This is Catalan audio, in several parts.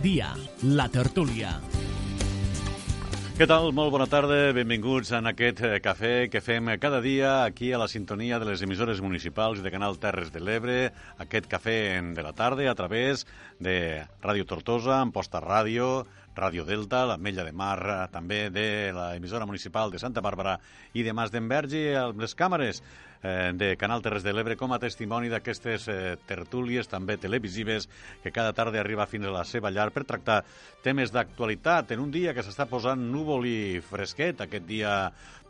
Dia, la tertúlia. Què tal? Molt bona tarda, benvinguts en aquest eh, cafè que fem cada dia aquí a la sintonia de les emissores municipals de Canal Terres de l'Ebre, aquest cafè de la tarda a través de Ràdio Tortosa, Amposta Ràdio, Ràdio Delta, l'Ametlla de Mar, eh, també de l'emissora municipal de Santa Bàrbara i de Mas d'Envergi, les càmeres de Canal Terres de l'Ebre com a testimoni d'aquestes eh, tertúlies també televisives que cada tarda arriba fins a la seva llar per tractar temes d'actualitat en un dia que s'està posant núvol i fresquet, aquest dia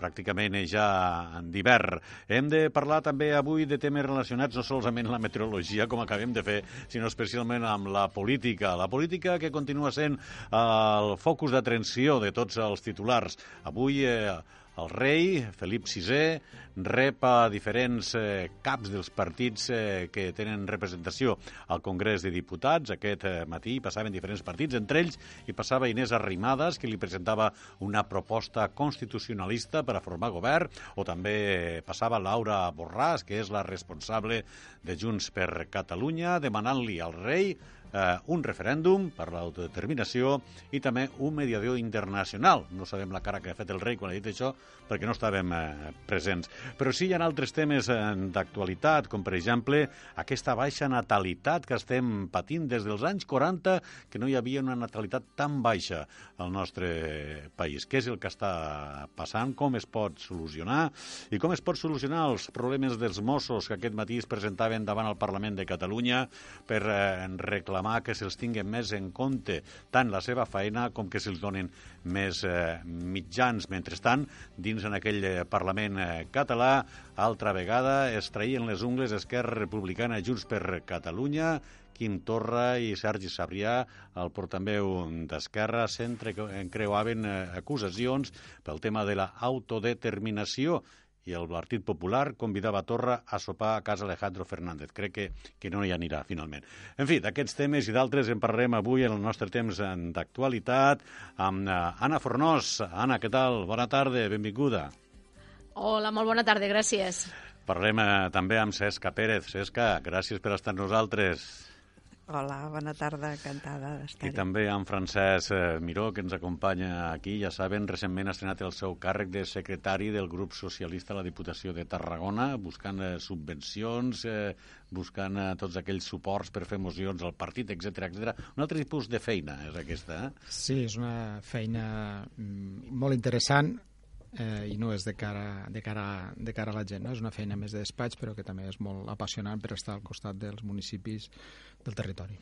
pràcticament ja d'hivern. Hem de parlar també avui de temes relacionats no solament amb la meteorologia, com acabem de fer, sinó especialment amb la política. La política que continua sent el focus d'atenció de tots els titulars. Avui eh, el rei, Felip VI, rep a diferents eh, caps dels partits eh, que tenen representació al Congrés de Diputats. Aquest eh, matí passaven diferents partits, entre ells hi passava Inés Arrimadas, que li presentava una proposta constitucionalista per a formar govern, o també eh, passava Laura Borràs, que és la responsable de Junts per Catalunya, demanant-li al rei eh, un referèndum per l'autodeterminació i també un mediador internacional. No sabem la cara que ha fet el rei quan ha dit això perquè no estàvem eh, presents. Però sí hi ha altres temes eh, d'actualitat, com per exemple aquesta baixa natalitat que estem patint des dels anys 40, que no hi havia una natalitat tan baixa al nostre país. Què és el que està passant? Com es pot solucionar? I com es pot solucionar els problemes dels Mossos que aquest matí es presentaven davant el Parlament de Catalunya per eh, reclamar que se'ls tinguen més en compte tant la seva feina com que se'ls donen més eh, mitjans. Mentrestant, dins en aquell eh, Parlament eh, català, altra vegada es traïen les ungles Esquerra Republicana Junts per Catalunya, Quim Torra i Sergi Sabrià, el portaveu d'Esquerra, s'entrecreuaven eh, acusacions pel tema de la autodeterminació i el Partit Popular convidava Torra a sopar a casa Alejandro Fernández. Crec que, que no hi anirà, finalment. En fi, d'aquests temes i d'altres en parlarem avui en el nostre temps d'actualitat amb uh, Anna Fornós. Anna, què tal? Bona tarda, benvinguda. Hola, molt bona tarda, gràcies. Parlem uh, també amb Cesca Pérez. Cesca, gràcies per estar amb nosaltres. Hola, bona tarda, encantada d'estar-hi. I també amb Francesc eh, Miró, que ens acompanya aquí. Ja saben, recentment ha estrenat el seu càrrec de secretari del grup socialista a la Diputació de Tarragona, buscant eh, subvencions, eh, buscant eh, tots aquells suports per fer mocions al partit, etc etc. Un altre tipus de feina és aquesta, eh? Sí, és una feina mm, molt interessant, eh, i no és de cara, de, cara, de cara a la gent, no? és una feina més de despatx però que també és molt apassionant per estar al costat dels municipis del territori.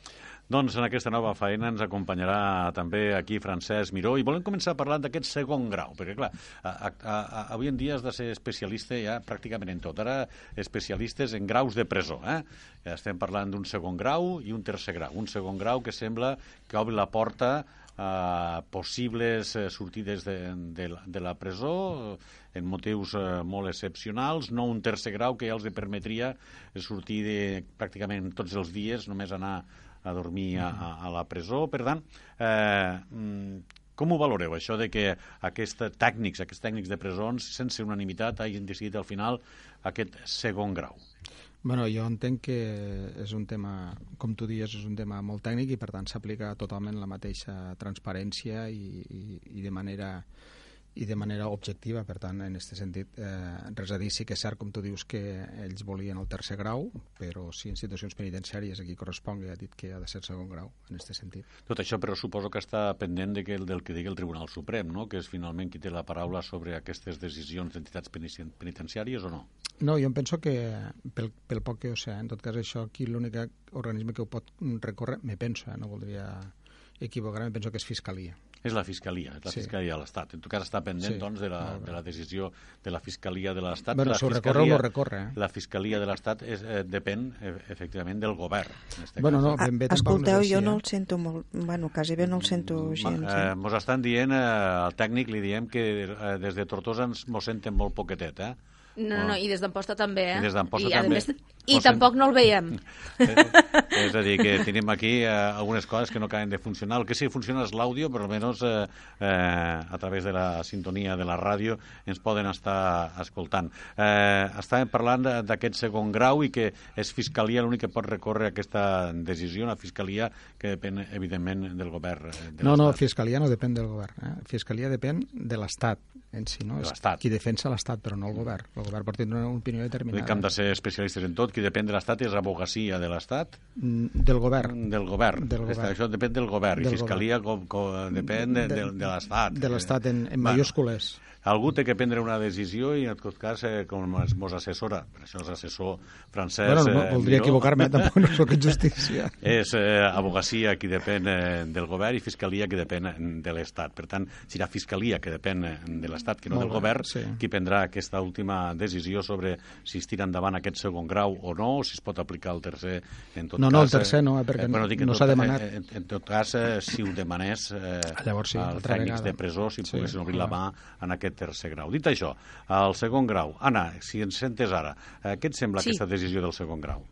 Doncs en aquesta nova feina ens acompanyarà també aquí Francesc Miró i volem començar parlant d'aquest segon grau, perquè clar, a, a, a, avui en dia has de ser especialista ja pràcticament en tot, ara especialistes en graus de presó, eh? Estem parlant d'un segon grau i un tercer grau, un segon grau que sembla que obre la porta a possibles eh, sortides de, de, de la presó en motius eh, molt excepcionals, no un tercer grau que ja els permetria sortir de, pràcticament tots els dies, només anar a dormir a, a, a la presó. Per tant, eh, com ho valoreu, això de que aquests tècnics, aquests tècnics de presons, sense unanimitat, hagin decidit al final aquest segon grau? Bueno, jo entenc que és un tema, com tu dius, és un tema molt tècnic i per tant s'aplica totalment la mateixa transparència i, i, i de manera i de manera objectiva, per tant, en aquest sentit, eh, res a dir, sí que és cert, com tu dius, que ells volien el tercer grau, però si en situacions penitenciàries aquí correspongui, ha dit que ha de ser segon grau, en aquest sentit. Tot això, però, suposo que està pendent de que, del que digui el Tribunal Suprem, no?, que és finalment qui té la paraula sobre aquestes decisions d'entitats penitenciàries o no? No, jo em penso que, pel, pel poc que ho sé, en tot cas això aquí l'únic organisme que ho pot recórrer, me penso, eh, no voldria equivocar-me, penso que és Fiscalia. És la Fiscalia, és la sí. Fiscalia de l'Estat. En tot cas està pendent sí, doncs, de, la, de la decisió de la Fiscalia de l'Estat. Bueno, si ho recorre o no recorre. Eh? La Fiscalia de l'Estat eh, depèn, eh, efectivament, del govern. En este bueno, no, ben bé, Escolteu, no jo no el sento molt... Bueno, quasi bé no el sento gens. Eh, mos estan dient, eh, al tècnic li diem que eh, des de Tortosa ens mos senten molt poquetet, eh? No, no, no, i des d'Amposta també, eh? I des d'Amposta també. Més, I Mos sent- tampoc no el veiem. Eh, és a dir, que tenim aquí eh, algunes coses que no acaben de funcionar. El que sí que funciona és l'àudio, però almenys eh, eh, a través de la sintonia de la ràdio ens poden estar escoltant. Eh, estàvem parlant de- d'aquest segon grau i que és Fiscalia l'únic que pot recórrer aquesta decisió, una Fiscalia que depèn, evidentment, del govern eh, de No, no. Fiscalia no depèn del govern. Eh? Fiscalia depèn de l'Estat en si, no? De És l'Estat. Qui defensa l'Estat, però no el govern. El govern pot tindre una opinió determinada. que hem de ser especialistes en tot. Qui depèn de l'Estat és abogacia de l'Estat, Mm, Del govern. del govern. Del govern. Això depèn del govern. Del I Fiscalia com, com, depèn de, de, de l'Estat. De l'Estat en, en Bueno, mayúscules. Algú té que prendre una decisió i en tot cas, eh, com es mos assessora, per això és assessor francès... Bueno, no, eh, voldria equivocar-me, tampoc no sóc en justícia. És eh, abogacia qui depèn eh, del govern i fiscalia qui depèn eh, de l'Estat. Per tant, serà fiscalia que depèn eh, de l'Estat, que no Molt del bé, govern, sí. qui prendrà aquesta última decisió sobre si es tira endavant aquest segon grau o no, o si es pot aplicar el tercer en tot No, cas. no, el tercer no, eh, perquè dic, en no tot- s'ha demanat. eh, En, en tot cas, eh, si ho demanés eh, Llavors sí, als tècnics vegada. de presó, si Sí, poguessin obrir la clar. mà en aquest tercer grau. Dit això, el segon grau. Anna, si ens sentes ara, eh, què et sembla Sí. aquesta decisió del segon grau?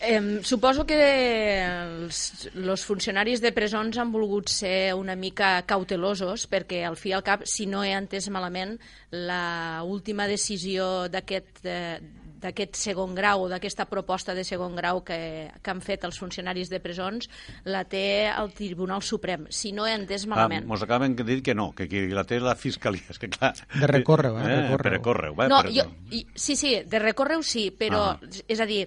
Eh, suposo que els los funcionaris de presons han volgut ser una mica cautelosos perquè al fi i al cap, si no he entès malament, la última decisió d'aquest eh, d'aquest segon grau, d'aquesta proposta de segon grau que, que han fet els funcionaris de presons, la té el Tribunal Suprem. Si no he entès malament. Ah, mos acaben de dir que no, que qui la té la fiscalia. És que clar... De recórrer-ho, eh, recórrer-ho. Per recórrer-ho, eh? No, per... jo, i, sí, sí, de recórrer-ho sí, però, Ah. és a dir,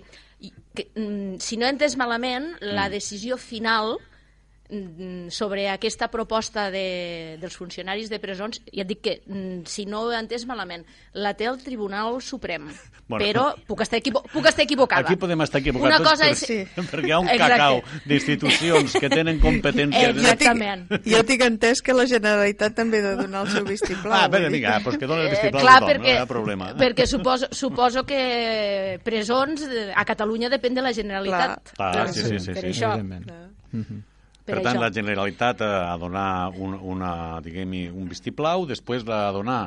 que, mm, si no he entès malament, la Mm. decisió final mm, sobre aquesta proposta de, dels funcionaris de presons, ja et dic que, mm, si no ho he entès malament, la té el Tribunal Suprem, Bueno. però puc estar, equivo puc estar equivocada. Aquí podem estar equivocats Una cosa per- és... Sí. perquè hi ha un Exacte. cacau d'institucions que tenen competències... Exactament. Jo tinc entès que la Generalitat també ha de donar el seu vistiplau. Ah, bé, vinga, doncs que dona el Eh, vistiplau clar, a tothom, perquè, no hi ha problema. perquè suposo, suposo que presons eh, a Catalunya depèn de la Generalitat. Clar. Clar, sí, sí, sí, per sí. això, Evidentment. Per, Per tant, això. la Generalitat eh, ha donat un, una, diguem un vistiplau, després va donar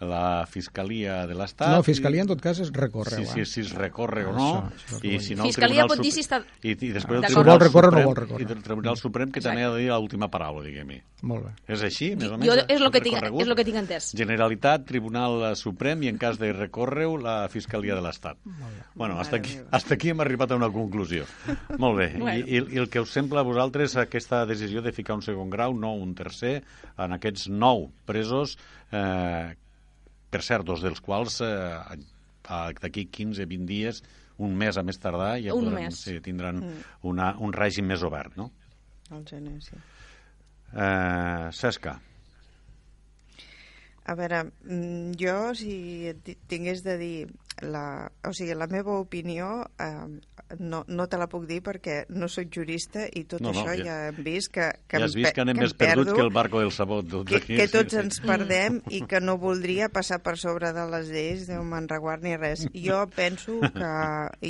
la Fiscalia de l'Estat... No, Fiscalia en tot cas és recórrer. Sí, sí, si es recorre o no, Això, això el i si no el Fiscalia pot dir si està I, i després el d'acord. Tribunal Si vol recórrer o no Suprem- vol recórrer. I el Tribunal Suprem que també ha de dir l'última paraula, diguem-hi. Molt bé. És així, més o menys? Jo és lo que tinc- és lo que tinc entès. Generalitat, Tribunal Suprem i en cas de recórreu, la Fiscalia de l'Estat. Bueno, hasta aquí, hasta aquí hem arribat a una conclusió. Molt bé. Bueno. I, i, I el que us sembla a vosaltres aquesta decisió de ficar un segon grau, no un tercer, en aquests nou presos, eh, per cert, dos dels quals eh, d'aquí 15-20 dies, un mes a més tardar, ja Un podran, mes. sí, tindran una, un règim més obert, no? El gener, sí. Eh, Cesca. A veure, mm, jo si tingués de dir la, o sigui, la meva opinió eh, no, no te la puc dir perquè no sóc jurista i tot No, no, això ja- ja, hem vist que, que ja has vist que anem em més perduts perdo, que el barco del sabó. Tots que, aquí, que tots sí. ens perdem i que no voldria passar per sobre de les lleis, Déu me'n reguard ni res. Jo penso que...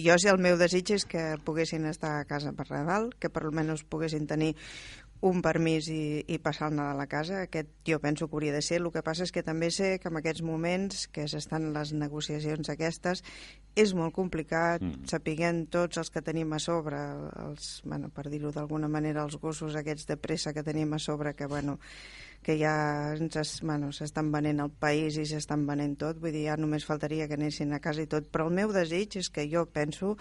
Jo, si el meu desig és que poguessin estar a casa per Nadal, que per almenys poguessin tenir un permís i, i passar el Nadal a casa. Aquest jo penso que hauria de ser. El que passa és que també sé que en aquests moments que s'estan les negociacions aquestes és molt complicat, mm. sapiguem tots els que tenim a sobre, els, bueno, per dir-ho d'alguna manera, els gossos aquests de pressa que tenim a sobre, que bueno, que ja ens bueno, s'estan venent el país i s'estan venent tot, vull dir, ja només faltaria que anessin a casa i tot, però el meu desig és que jo penso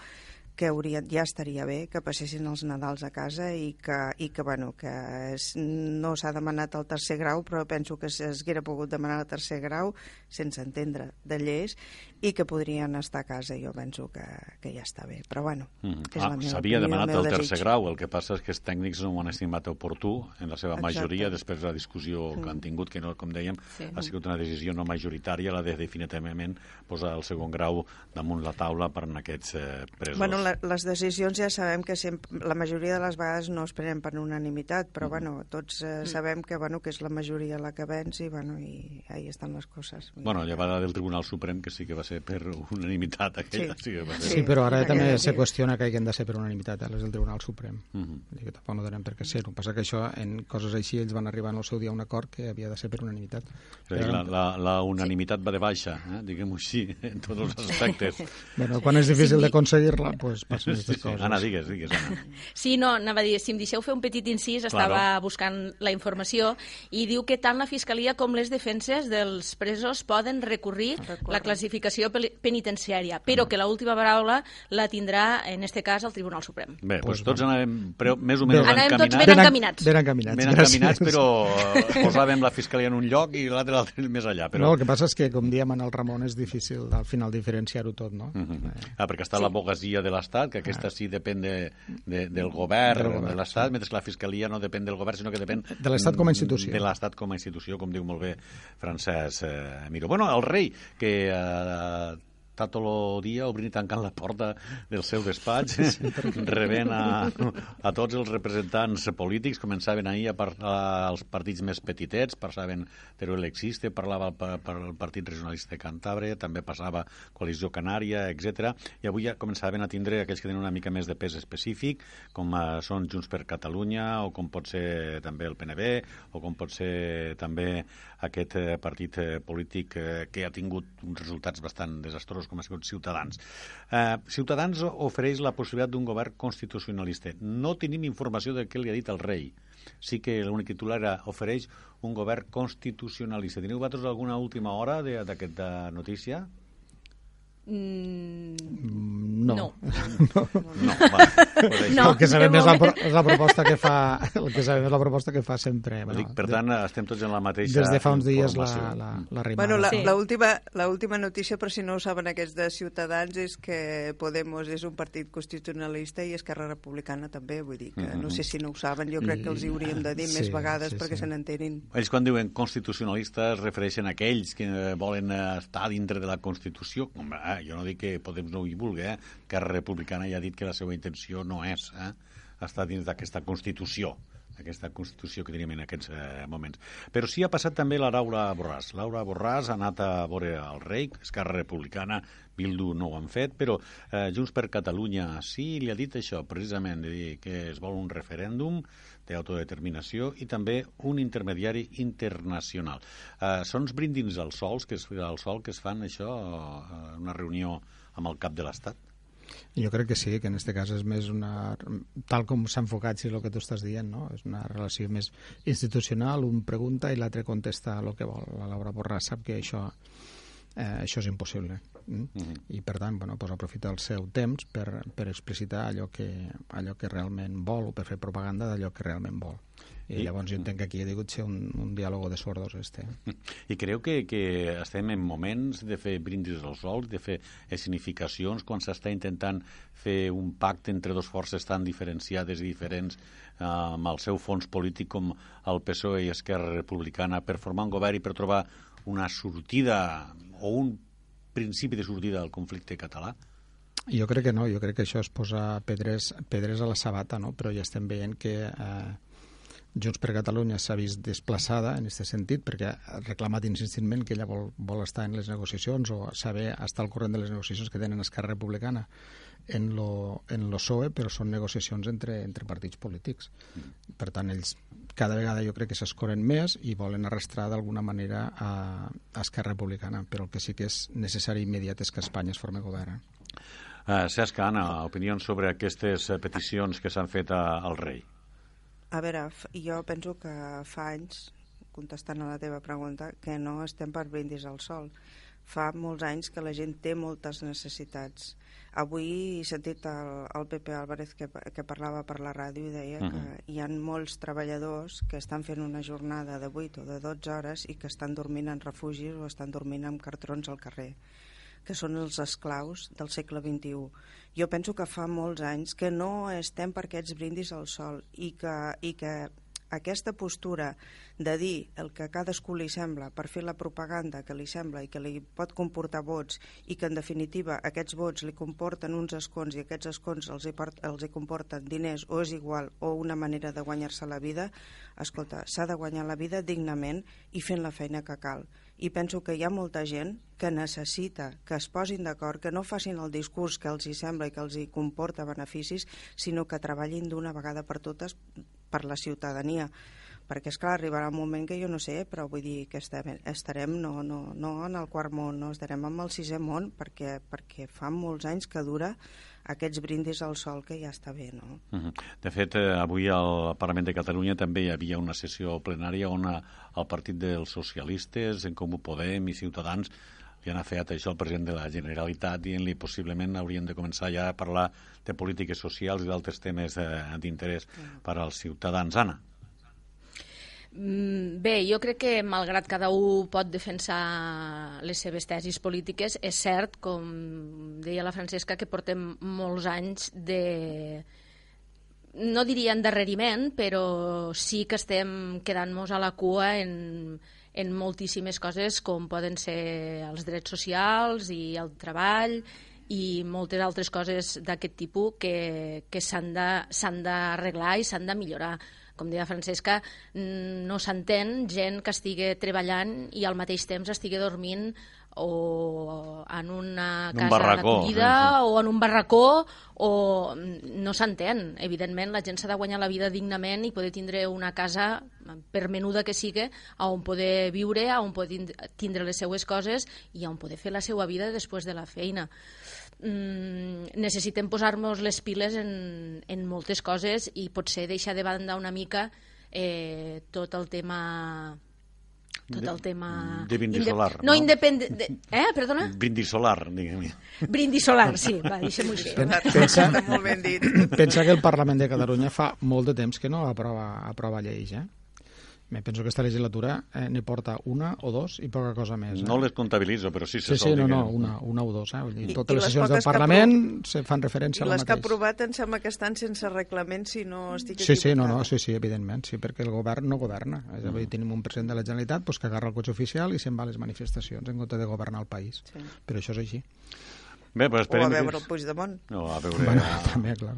que hauria, ja estaria bé que passessin els Nadals a casa i que, i que, bueno, que es, no s'ha demanat el tercer grau, però penso que s'haguera pogut demanar el tercer grau sense entendre de lleis i que podrien estar a casa. Jo penso que, que ja està bé. Però, bueno, Mm. és Ah, la meva S'havia demanat meu el tercer desig. grau, el que passa és que els tècnics no ho han estimat oportú, en la seva Exacte. majoria, després de la discussió que han tingut, que no, com dèiem, Sí. ha sigut una decisió no majoritària, la de definitivament posar el segon grau damunt la taula per en aquests eh, presos. Bueno, les decisions ja sabem que sempre, la majoria de les vegades no es prenen per unanimitat, però bueno, tots eh, sabem que, bueno, que és la majoria la que venç i, bueno, i ahí estan les coses. Bueno, llevada del Tribunal Suprem, que sí que va ser per unanimitat aquella. Sí. Sí, que va ser. Sí, però ara Sí, també sí. se qüestiona que hagin de ser per unanimitat, eh, les del Tribunal Suprem. Vull dir que tampoc no donem per què ser. El que passa que això, en coses així, ells van arribar en el seu dia a un acord que havia de ser per unanimitat. Però la, la, la unanimitat va de baixa, eh? diguem-ho així, en tots els aspectes. Bueno, quan és difícil Sí. d'aconseguir-la, pues, passen Sí, aquestes sí. coses. Anna, digues, digues, Anna. Sí, no, anava a dir, si em deixeu fer un petit incís, estava Claro. buscant la informació i diu que tant la Fiscalia com les defenses dels presos poden recurrir Recórrer. la classificació penitenciària, però que l'última paraula la tindrà, en este cas, el Tribunal Suprem. Bé, doncs Pues tots anàvem preu, més o menys Anàvem tots encaminats. ben encaminats. Ben encaminats, ben gràcies. encaminats, però eh, posàvem la fiscalia en un lloc i l'altre l'altre més allà. Però... No, el que passa és que, com diem en el Ramon, és difícil al final diferenciar-ho tot, no? Mhm. Eh, Ah, perquè està la bogasia de l'Estat, que aquesta sí depèn de, de, del govern, Del govern, de l'Estat, mentre que la Fiscalia no depèn del govern, sinó que depèn... De l'Estat com a institució. De l'Estat com a institució, com diu molt bé Francesc eh, Miró. Bueno, el rei, que eh, el dia obrint i tancant la porta del seu despatx, rebent a, a tots els representants polítics, començaven ahir a parlar als partits més petitets, passaven Teruel Existe, parlava per, per el Partit Regionalista de Cantàbria, també passava Coalició Canària, etc. I avui ja començaven a tindre aquells que tenen una mica més de pes específic, com eh, són Junts per Catalunya, o com pot ser també el PNB, o com pot ser també aquest eh, partit eh, polític que ha tingut uns resultats bastant desastrosos, com ha sigut Ciutadans. Eh, Ciutadans ofereix la possibilitat d'un govern constitucionalista. No tenim informació de què li ha dit el rei. Sí que l'únic titular ofereix un govern constitucionalista. Teniu vosaltres alguna última hora d'aquesta notícia? Mm, No. No. No, va. Pues això. No. el que sabem de és la, és la proposta que fa el que sabem és la proposta que fa sempre Ho dic, per tant, estem tots en la mateixa des de fa uns dies la, la, la rimada Bueno, la, Sí. la, última, la última notícia, per si no ho saben aquests de Ciutadans, és que Podemos és un partit constitucionalista i Esquerra Republicana també, vull dir que no sé si no ho saben, jo crec que els hi hauríem de dir Sí, més vegades sí, perquè sí. se n'entenin. Ells quan diuen constitucionalistes es refereixen a aquells que eh, volen eh, estar dintre de la Constitució. Home, eh, jo no dic que Podem no hi vulgui, eh? que Republicana ja ha dit que la seva intenció no és eh? estar dins d'aquesta Constitució aquesta Constitució que tenim en aquests eh, moments. Però sí ha passat també la Laura Borràs. Laura Borràs ha anat a veure el rei, Esquerra Republicana, Bildu no ho han fet, però eh, Junts per Catalunya sí li ha dit això, precisament, de dir que es vol un referèndum d'autodeterminació i també un intermediari internacional. Eh, són els brindins al sol que es, al sol que es fan això eh, una reunió amb el cap de l'Estat? Jo crec que sí, que en aquest cas és més una... Tal com s'ha enfocat, si és el que tu estàs dient, no? És una relació més institucional, un pregunta i l'altre contesta el que vol. La Laura Borràs sap que això, eh, això és impossible. Mm? Mhm. I, per tant, bueno, pues aprofita el seu temps per, per explicitar allò que, allò que realment vol o per fer propaganda d'allò que realment vol. I, I- llavors jo entenc que aquí ha hagut ser un, un diàleg de sordos, este. I creu que, que estem en moments de fer brindis als sols, de fer escenificacions, quan s'està intentant fer un pacte entre dues forces tan diferenciades i diferents eh, amb el seu fons polític com el PSOE i Esquerra Republicana per formar un govern i per trobar una sortida o un principi de sortida al conflicte català? Jo crec que no, jo crec que això és posar pedres, pedres a la sabata, no? però ja estem veient que eh, Junts per Catalunya s'ha vist desplaçada en aquest sentit perquè ha reclamat insistentment que ella vol, vol estar en les negociacions o saber estar al corrent de les negociacions que tenen Esquerra Republicana en lo, en lo PSOE, però són negociacions entre, entre partits polítics. Per tant, ells cada vegada jo crec que s'escoren més i volen arrastrar d'alguna manera a, a Esquerra Republicana, però el que sí que és necessari immediat és que Espanya es formi govern. Eh? Uh, Cesc, Anna, opinions sobre aquestes eh, peticions que s'han fet a, al rei? A veure, jo penso que fa anys, contestant a la teva pregunta, que no estem per brindis al sol. Fa molts anys que la gent té moltes necessitats. Avui he sentit el, el Pepe Álvarez que, que parlava per la ràdio i deia uh -huh. que hi ha molts treballadors que estan fent una jornada de 8 o de 12 hores i que estan dormint en refugis o estan dormint amb cartrons al carrer que són els esclaus del segle XXI. Jo penso que fa molts anys que no estem per aquests brindis al sol i que, i que aquesta postura de dir el que cadascú li sembla per fer la propaganda que li sembla i que li pot comportar vots i que en definitiva aquests vots li comporten uns escons i aquests escons els hi, els hi comporten diners o és igual o una manera de guanyar-se la vida, escolta, s'ha de guanyar la vida dignament i fent la feina que cal. I penso que hi ha molta gent que necessita que es posin d'acord, que no facin el discurs que els hi sembla i que els hi comporta beneficis, sinó que treballin d'una vegada per totes per la ciutadania perquè és clar, arribarà un moment que jo no sé, però vull dir que estem, estarem no, no, no en el quart món, no estarem en el sisè món perquè, perquè fa molts anys que dura aquests brindis al sol que ja està bé, no? Uh -huh. De fet, eh, avui al Parlament de Catalunya també hi havia una sessió plenària on a, el Partit dels Socialistes, en Comú Podem i Ciutadans li han afeat això al president de la Generalitat dient-li possiblement haurien de començar ja a parlar de polítiques socials i d'altres temes eh, d'interès per als ciutadans. Anna. Mm, bé, jo crec que malgrat cada un pot defensar les seves tesis polítiques, és cert, com deia la Francesca, que portem molts anys de no diria endarreriment, però sí que estem quedant-nos a la cua en, en moltíssimes coses com poden ser els drets socials i el treball i moltes altres coses d'aquest tipus que, que s'han d'arreglar i s'han de millorar. Com deia Francesca, no s'entén gent que estigui treballant i al mateix temps estigui dormint o en una en un casa d'acollida sí, sí. o en un barracó o no s'entén. Evidentment, la gent s'ha de guanyar la vida dignament i poder tindre una casa, per menuda que sigui, on poder viure, on poder tindre les seues coses i on poder fer la seva vida després de la feina mm, necessitem posar-nos les piles en, en moltes coses i potser deixar de banda una mica eh, tot el tema tot el tema... De brindis solar, no? no? independent... De... Eh, perdona? Brindis solar, diguem-ne. Brindis solar, sí, va, deixem-ho així. Pensa, molt ben dit. pensa que el Parlament de Catalunya fa molt de temps que no aprova, aprova lleis, eh? Me penso que aquesta legislatura eh, n'hi porta una o dos i poca cosa més. Eh? No les comptabilitzo, però sí se Sí, sol sí, no, dir no, que- una, una o dos. Eh? Vull dir, I- totes i les les sessions del Parlament se fan referència I a la les que ha aprovat em sembla que estan sense reglament, si no estic Sí, sí, no, no, equivocada. sí, sí, evidentment, sí, perquè el govern no governa. És a dir, tenim un president de la Generalitat pues, que agarra el cotxe oficial i se'n va a les manifestacions en compte de governar el país. Sí. Però això és així. Bé, però O a esperem veure que... el Puigdemont. No, a veure... Bueno, també, clar.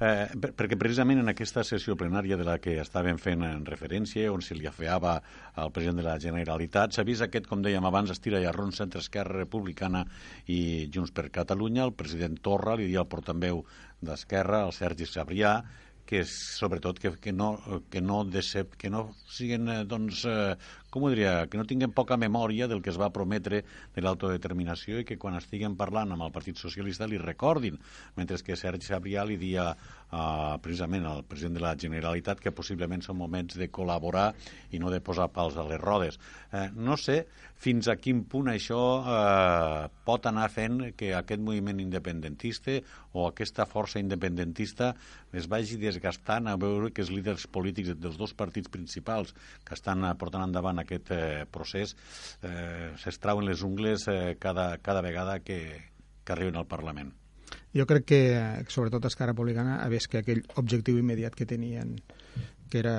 Eh, per- perquè precisament en aquesta sessió plenària de la que estàvem fent en referència, on se li afeava al president de la Generalitat, s'ha vist aquest, com dèiem abans, estira i arronsa entre Esquerra Republicana i Junts per Catalunya. El president Torra li dia al portaveu d'Esquerra, el Sergi Sabrià, que és, sobretot que, que no, que no, decep, que no siguin, eh, doncs, eh, com ho diria, que no tinguin poca memòria del que es va prometre de l'autodeterminació i que quan estiguen parlant amb el Partit Socialista li recordin, mentre que Sergi Sabrià li dia uh, precisament al president de la Generalitat que possiblement són moments de col·laborar i no de posar pals a les rodes. Eh, no sé fins a quin punt això eh, pot anar fent que aquest moviment independentista o aquesta força independentista es vagi desgastant a veure que els líders polítics dels dos partits principals que estan eh, portant endavant aquest eh, procés eh, s'estrauen les ungles eh, cada, cada vegada que, que arriben al Parlament. Jo crec que, sobretot Esquerra Republicana, ha vist que aquell objectiu immediat que tenien, que era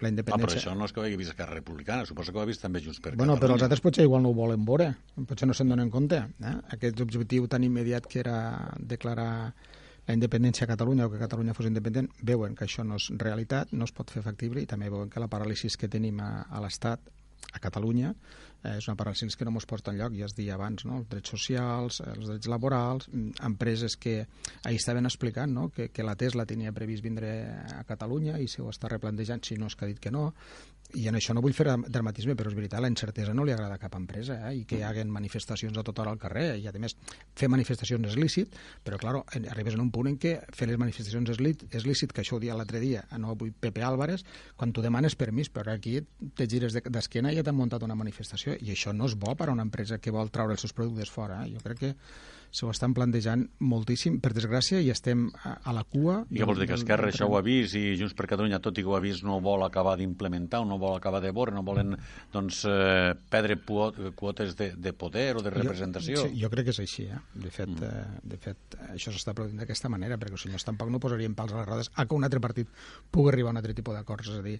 la Ah, però independència... això no és que ho hagi vist Esquerra Republicana, suposo que ho ha vist també Junts per Bueno, però els Catalunya. altres potser igual no ho volen veure, potser no se'n donen compte. Eh? Aquest objectiu tan immediat que era declarar la independència a Catalunya o que Catalunya fos independent, veuen que això no és realitat, no es pot fer factible i també veuen que la paràlisi que tenim a, a l'Estat, a Catalunya, eh, és una paràlisi que no ens porta enlloc, ja es deia abans, no? els drets socials, els drets laborals, mm, empreses que ahir estaven explicant no? que, que la Tesla tenia previst vindre a Catalunya i se ho està replantejant, si no és que ha dit que no, i en això no vull fer dramatisme, però és veritat, la incertesa no li agrada a cap empresa, eh? i que hi haguen manifestacions a tota hora al carrer, i a més fer manifestacions és lícit, però clar, arribes en un punt en què fer les manifestacions és, lícit, és lícit, que això ho dia l'altre dia, a no avui Pepe Álvarez, quan tu demanes permís, però aquí te gires de- d'esquena de, i ja t'han muntat una manifestació, i això no és bo per a una empresa que vol treure els seus productes fora. Eh? Jo crec que s'ho estan plantejant moltíssim, per desgràcia, i estem a, la cua... I què vols dir, que Esquerra del això ho ha vist i Junts per Catalunya, tot i que ho ha vist, no vol acabar d'implementar o no vol acabar de veure, no volen doncs, eh, perdre quotes de, de poder o de representació. Jo, sí, jo crec que és així, eh? De fet, mm. eh, de fet això s'està produint d'aquesta manera, perquè els senyors tampoc no posarien pals a les rodes a que un altre partit pugui arribar a un altre tipus d'acords. És a dir,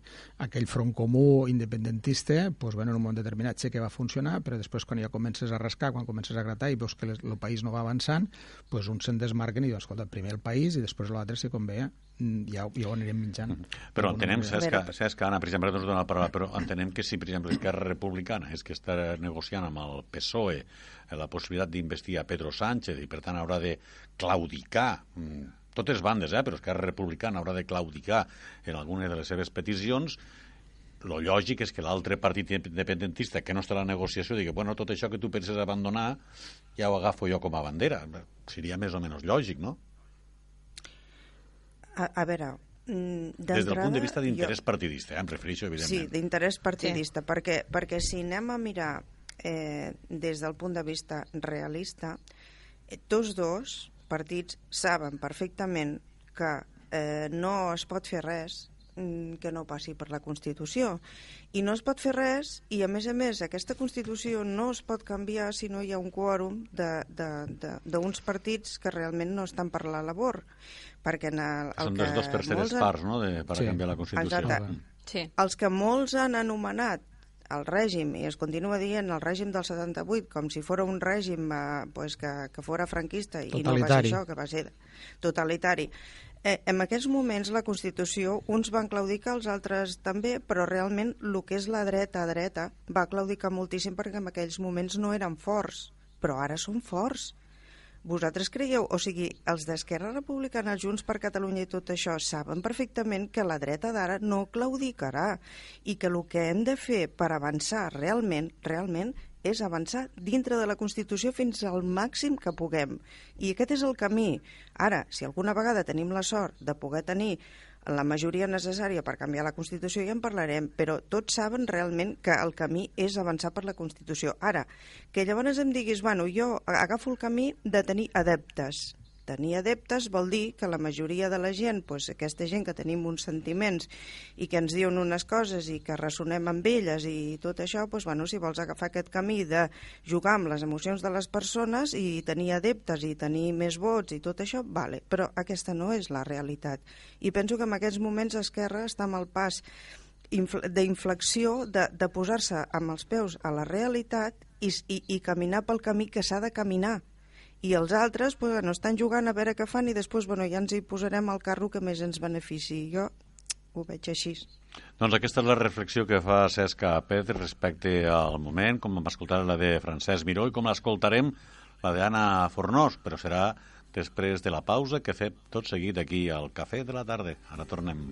aquell front comú independentista, doncs, bueno, en un moment determinat sé que va funcionar, però després quan ja comences a rascar, quan comences a gratar i veus que el país no va avançant, doncs uns se'n desmarquen i diuen, escolta, primer el país i després l'altre, si convé, Mm, ja, ja ho anirem mitjant. Mm -hmm. Però entenem, saps que, saps que Anna, per exemple, no dona la paraula, però entenem que si, per exemple, Esquerra Republicana és que està negociant amb el PSOE la possibilitat d'investir a Pedro Sánchez i, per tant, haurà de claudicar mm, totes bandes, eh, però Esquerra Republicana haurà de claudicar en alguna de les seves peticions, lo lògic és que l'altre partit independentista que no està a la negociació digui, bueno, tot això que tu penses abandonar ja ho agafo jo com a bandera. Seria més o menys lògic, no? A, a veure, mm, des del punt de vista d'interès jo... partidista, eh? em refereixo, evidentment. Sí, d'interès partidista, sí. perquè, perquè si anem a mirar eh, des del punt de vista realista, eh, tots dos partits saben perfectament que eh, no es pot fer res que no passi per la Constitució. I no es pot fer res, i a més a més aquesta Constitució no es pot canviar si no hi ha un quòrum d'uns partits que realment no estan per la labor. Perquè en el, el Són que dos terceres han... parts, no?, de, per sí. canviar la Constitució. Exacte. Sí. Els que molts han anomenat el règim, i es continua dient el règim del 78, com si fos un règim eh, pues, que, que fora franquista, i no va ser això, que va ser totalitari. Eh, en aquests moments la Constitució, uns van claudicar, els altres també, però realment el que és la dreta a dreta va claudicar moltíssim perquè en aquells moments no eren forts, però ara són forts. Vosaltres creieu, o sigui, els d'Esquerra Republicana, Junts per Catalunya i tot això, saben perfectament que la dreta d'ara no claudicarà i que el que hem de fer per avançar realment, realment, és avançar dintre de la Constitució fins al màxim que puguem. I aquest és el camí. Ara, si alguna vegada tenim la sort de poder tenir la majoria necessària per canviar la Constitució ja en parlarem, però tots saben realment que el camí és avançar per la Constitució. Ara, que llavors em diguis, bueno, jo agafo el camí de tenir adeptes, tenir adeptes vol dir que la majoria de la gent, doncs, aquesta gent que tenim uns sentiments i que ens diuen unes coses i que ressonem amb elles i tot això, doncs, bueno, si vols agafar aquest camí de jugar amb les emocions de les persones i tenir adeptes i tenir més vots i tot això, vale, però aquesta no és la realitat. I penso que en aquests moments Esquerra està amb el pas d'inflexió de, de posar-se amb els peus a la realitat i, i, i caminar pel camí que s'ha de caminar i els altres pues, bueno, estan jugant a veure què fan i després bueno, ja ens hi posarem al carro que més ens benefici. Jo ho veig així. Doncs aquesta és la reflexió que fa Cesc Pérez respecte al moment, com vam escoltar la de Francesc Miró i com l'escoltarem la d'Anna Fornós, però serà després de la pausa que fem tot seguit aquí al Cafè de la Tarda. Ara tornem.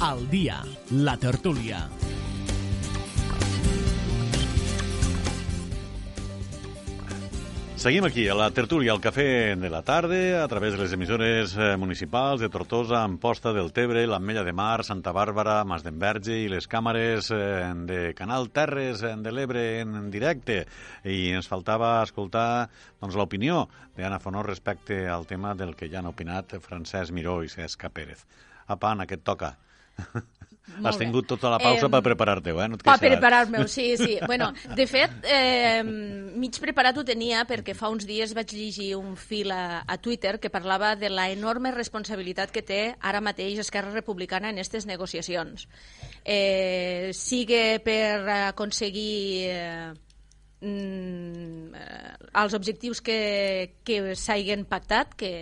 Al dia, la tertúlia. Seguim aquí, a la tertúlia, al cafè de la tarda, a través de les emissores eh, municipals de Tortosa, Amposta del Tebre, l'Ametlla de Mar, Santa Bàrbara, Mas d'Enverge i les càmeres eh, de Canal Terres eh, de l'Ebre en directe. I ens faltava escoltar doncs, l'opinió d'Anna Fonor respecte al tema del que ja han opinat Francesc Miró i Cesca Pérez. Apa, Anna, què et toca? Molt Has tingut tota la pausa Em, per preparar-te-ho, eh? No et Per preparar-me, sí, sí. Bueno, de fet, eh, mig preparat ho tenia perquè fa uns dies vaig llegir un fil a, a Twitter que parlava de la enorme responsabilitat que té ara mateix Esquerra Republicana en aquestes negociacions. Eh, sigue per aconseguir eh, mm, eh, els objectius que, que s'hagin pactat, que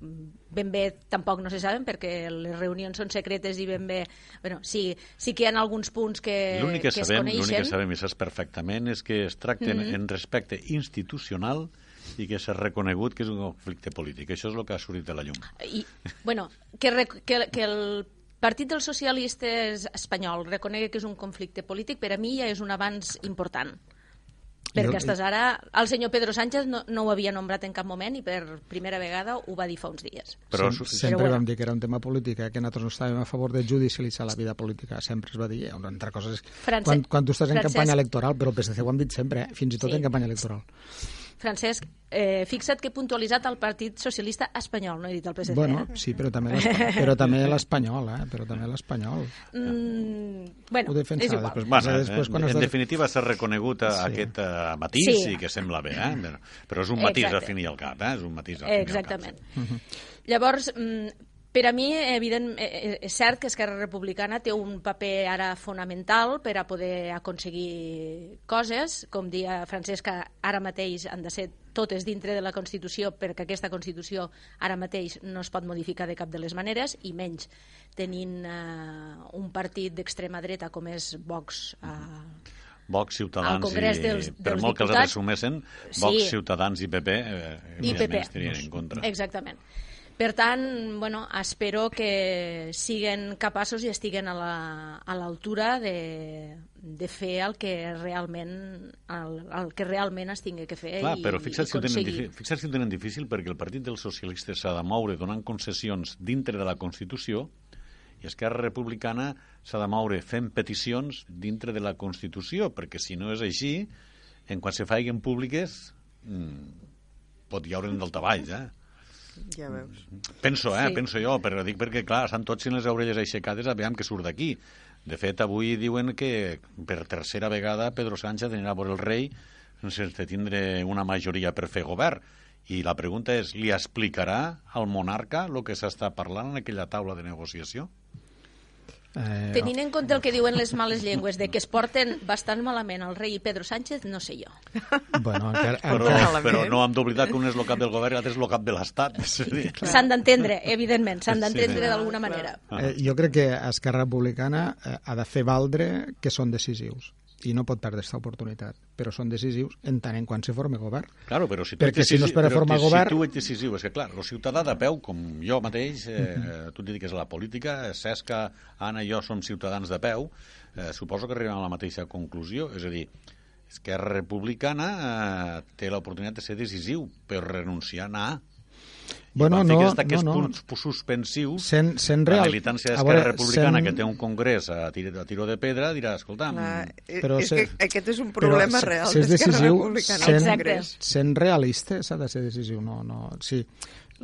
ben bé tampoc no se saben perquè les reunions són secretes i ben bé... Bueno, sí, sí que hi ha alguns punts que, que, que es sabem, l'únic que coneixen. sabem i saps perfectament és que es tracten mm. -hmm. en respecte institucional i que s'ha reconegut que és un conflicte polític. Això és el que ha sortit de la llum. I, bueno, que, que, que el Partit dels Socialistes espanyol reconegui que és un conflicte polític, per a mi ja és un avanç important. Perquè estàs ara... El senyor Pedro Sánchez no, no ho havia nombrat en cap moment i per primera vegada ho va dir fa uns dies. Però, Sem sí, sempre bueno. vam dir que era un tema polític, eh, que nosaltres no estàvem a favor de judicialitzar la vida política. Sempre es va dir, eh, una altra cosa és... Francesc- quan, quan tu estàs en Francesc- campanya electoral, però el PSC ho han dit sempre, eh, fins i tot Sí. en campanya electoral. Francesc, eh, fixa't que he puntualitzat el Partit Socialista espanyol, no he dit el PSC. Bueno, eh? sí, però també l'espanyol, però també l'espanyol, eh? Però també l'espanyol. Mm, bueno, Ho defensa és igual. després. Bueno, després, quan en, has en de- definitiva s'ha reconegut a, Sí. aquest uh, matís Sí. i que sembla bé, eh? Però, és un matís Exacte. al fin i al cap, eh? És un matís al fin Exactament. i al cap. Llavors, mm, per a mi, evident, eh, és cert que Esquerra Republicana té un paper ara fonamental per a poder aconseguir coses. Com dia Francesc, que ara mateix han de ser totes dintre de la Constitució perquè aquesta Constitució ara mateix no es pot modificar de cap de les maneres i menys tenint eh, un partit d'extrema dreta com és Vox eh, Vox, Ciutadans Congrés i... dels- per dels molt que els Diputats, altres sumessin, Vox, sí. Ciutadans i PP, eh, i PP. estarien en contra. Exactament. Per tant, bueno, espero que siguen capaços i estiguen a la- a l'altura la, de, de fer el que realment el, el que realment es tingui que fer Clar, i, però fixa't i aconseguir. fixa't si ho tenen difícil perquè el Partit dels Socialistes s'ha de moure donant concessions dintre de la Constitució i Esquerra Republicana s'ha de moure fent peticions dintre de la Constitució, perquè si no és així, en quan se faiguen públiques, mm, pot hi haure un daltavalls, eh? Ja veus. Penso, eh? Sí. Penso jo, però dic perquè, clar, estan tots amb les orelles aixecades, aviam que surt d'aquí. De fet, avui diuen que per tercera vegada Pedro Sánchez anirà a veure el rei sense tindre una majoria per fer govern. I la pregunta és, li explicarà al monarca el que s'està parlant en aquella taula de negociació? Eh, Tenint en compte el que diuen les males llengües de que es porten bastant malament el rei i Pedro Sánchez, no sé jo. Bueno, encara, Però, encara, però no hem d'oblidar que un és el cap del govern i l'altre és el cap de l'Estat. Dir, S'han d'entendre, evidentment, s'han d'entendre Sí. d'alguna manera. eh, jo crec que Esquerra Republicana eh, ha de fer valdre que són decisius i no pot perdre aquesta oportunitat, però són decisius en tant en quan se forme govern. Claro, però si tu Perquè ets si no es per formar que govern- Si tu ets decisiu, és que clar, el ciutadà de peu, com jo mateix, eh, eh, tu et dediques a la política, Cesca, Anna i jo som ciutadans de peu, eh, suposo que arribem a la mateixa conclusió, és a dir, Esquerra Republicana eh, té l'oportunitat de ser decisiu, però renunciar a anar. I Bueno, quan no, fiques d'aquests no, no. punts suspensius, Sent, sent la real... militància a d'Esquerra Republicana, sent- que té un congrés a, tir a tiro de pedra, dirà, escolta, Clar, Però és se- que aquest és un problema se- real si és d'Esquerra decisiu, Republicana sent- al Exacte. Sent realista s'ha de ser decisiu, no, no, sí.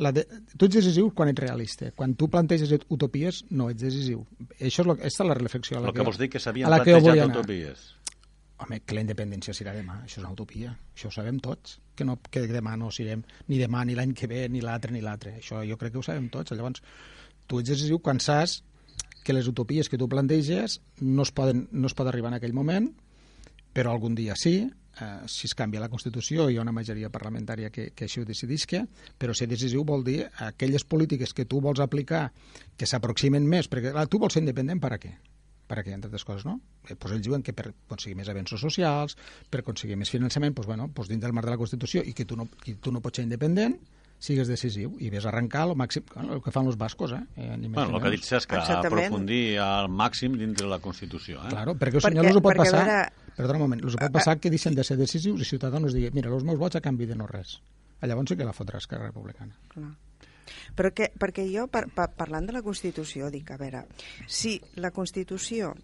La de, tu ets decisiu quan ets realista. Quan tu planteges utopies, no ets decisiu. Això és lo, aquesta és la reflexió a la el que vols dir que s'havien la que plantejat utopies. Home, que la independència serà demà, això és una utopia. Això ho sabem tots, que, no, que demà no serem ni demà, ni l'any que ve, ni l'altre, ni l'altre. Això jo crec que ho sabem tots. Llavors, tu ets decisiu quan saps que les utopies que tu planteges no es poden, no es pot arribar en aquell moment, però algun dia sí, eh, si es canvia la Constitució hi ha una majoria parlamentària que, que així ho decidisca, però ser decisiu vol dir aquelles polítiques que tu vols aplicar que s'aproximen més, perquè clar, tu vols ser independent per a què? Per a què, entre altres coses, no? Eh, Pues ells diuen que per aconseguir més avenços socials, per aconseguir més finançament, pues, bueno, pues dins del marc de la Constitució i que tu no, que tu no pots ser independent, sigues decisiu i ves a arrencar el màxim, el que fan els bascos, eh? eh ni Bueno, el que ha dit Cesc, Exactament. aprofundir al màxim dintre la Constitució. Eh? Claro, perquè els Perquè- senyors ho pot passar... veure- Perdona un moment, els pot passar que deixen de ser decisius i Ciutadans digui, mira, els meus vots a canvi de no res. Llavors sí que la fotrà Esquerra Republicana. Clar. Però que, perquè jo, par, par, parlant de la Constitució, dic, a veure, si la Constitució,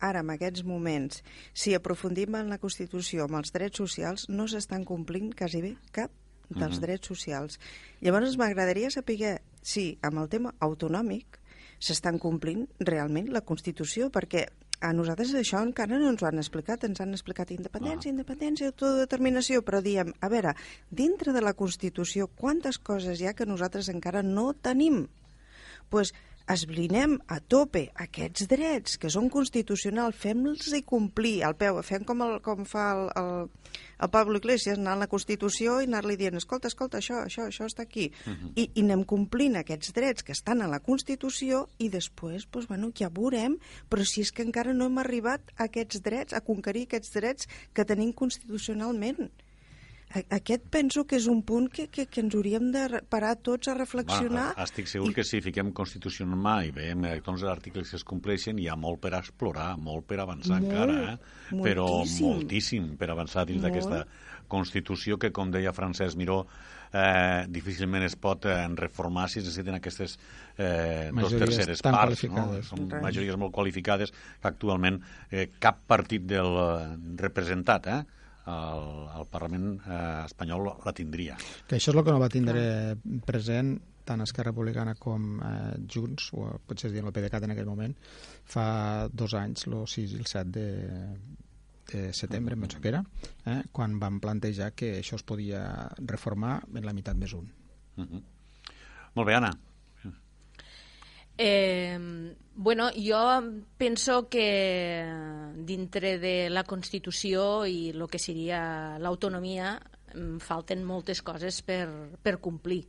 ara, en aquests moments, si aprofundim en la Constitució, amb els drets socials, no s'estan complint quasi bé cap dels Mhm. drets socials. Llavors m'agradaria saber si amb el tema autonòmic s'estan complint realment la Constitució, perquè a nosaltres això encara no ens ho han explicat, ens han explicat independència, independència, autodeterminació, però diem, a veure, dintre de la Constitució, quantes coses hi ha que nosaltres encara no tenim? pues, esblinem a tope aquests drets que són constitucionals, fem-los i complir al peu, fem com, el, com fa el, el, el Pablo Iglesias, anar a la Constitució i anar-li dient, escolta, escolta, això, això, això està aquí. Uh -huh. I, I anem complint aquests drets que estan a la Constitució i després, pues, bueno, ja veurem, però si és que encara no hem arribat a aquests drets, a conquerir aquests drets que tenim constitucionalment. A- Aquest penso que és un punt que, que, que ens hauríem de parar tots a reflexionar. Bueno, estic segur i- que si fiquem Constitució en mà i veiem eh, tots els articles que es compleixen, hi ha molt per explorar, molt per avançar Molt, encara, eh? però moltíssim. moltíssim per avançar dins d'aquesta Constitució que, com deia Francesc Miró, eh, difícilment es pot eh, reformar si es necessiten aquestes eh, dos terceres parts. No? qualificades. Són Res. majories molt qualificades que actualment eh, cap partit del eh, representat eh, al, al Parlament eh, espanyol la tindria. Que això és el que no va tindre present tant Esquerra Republicana com eh, Junts, o potser es diuen el PDeCAT en aquell moment, fa dos anys, el 6 i el 7 de, de setembre, em penso que era, eh, quan van plantejar que això es podia reformar en la meitat més un. Uh -huh. Molt bé, Anna. Eh, bueno, jo penso que dintre de la Constitució i el que seria l'autonomia falten moltes coses per, per complir.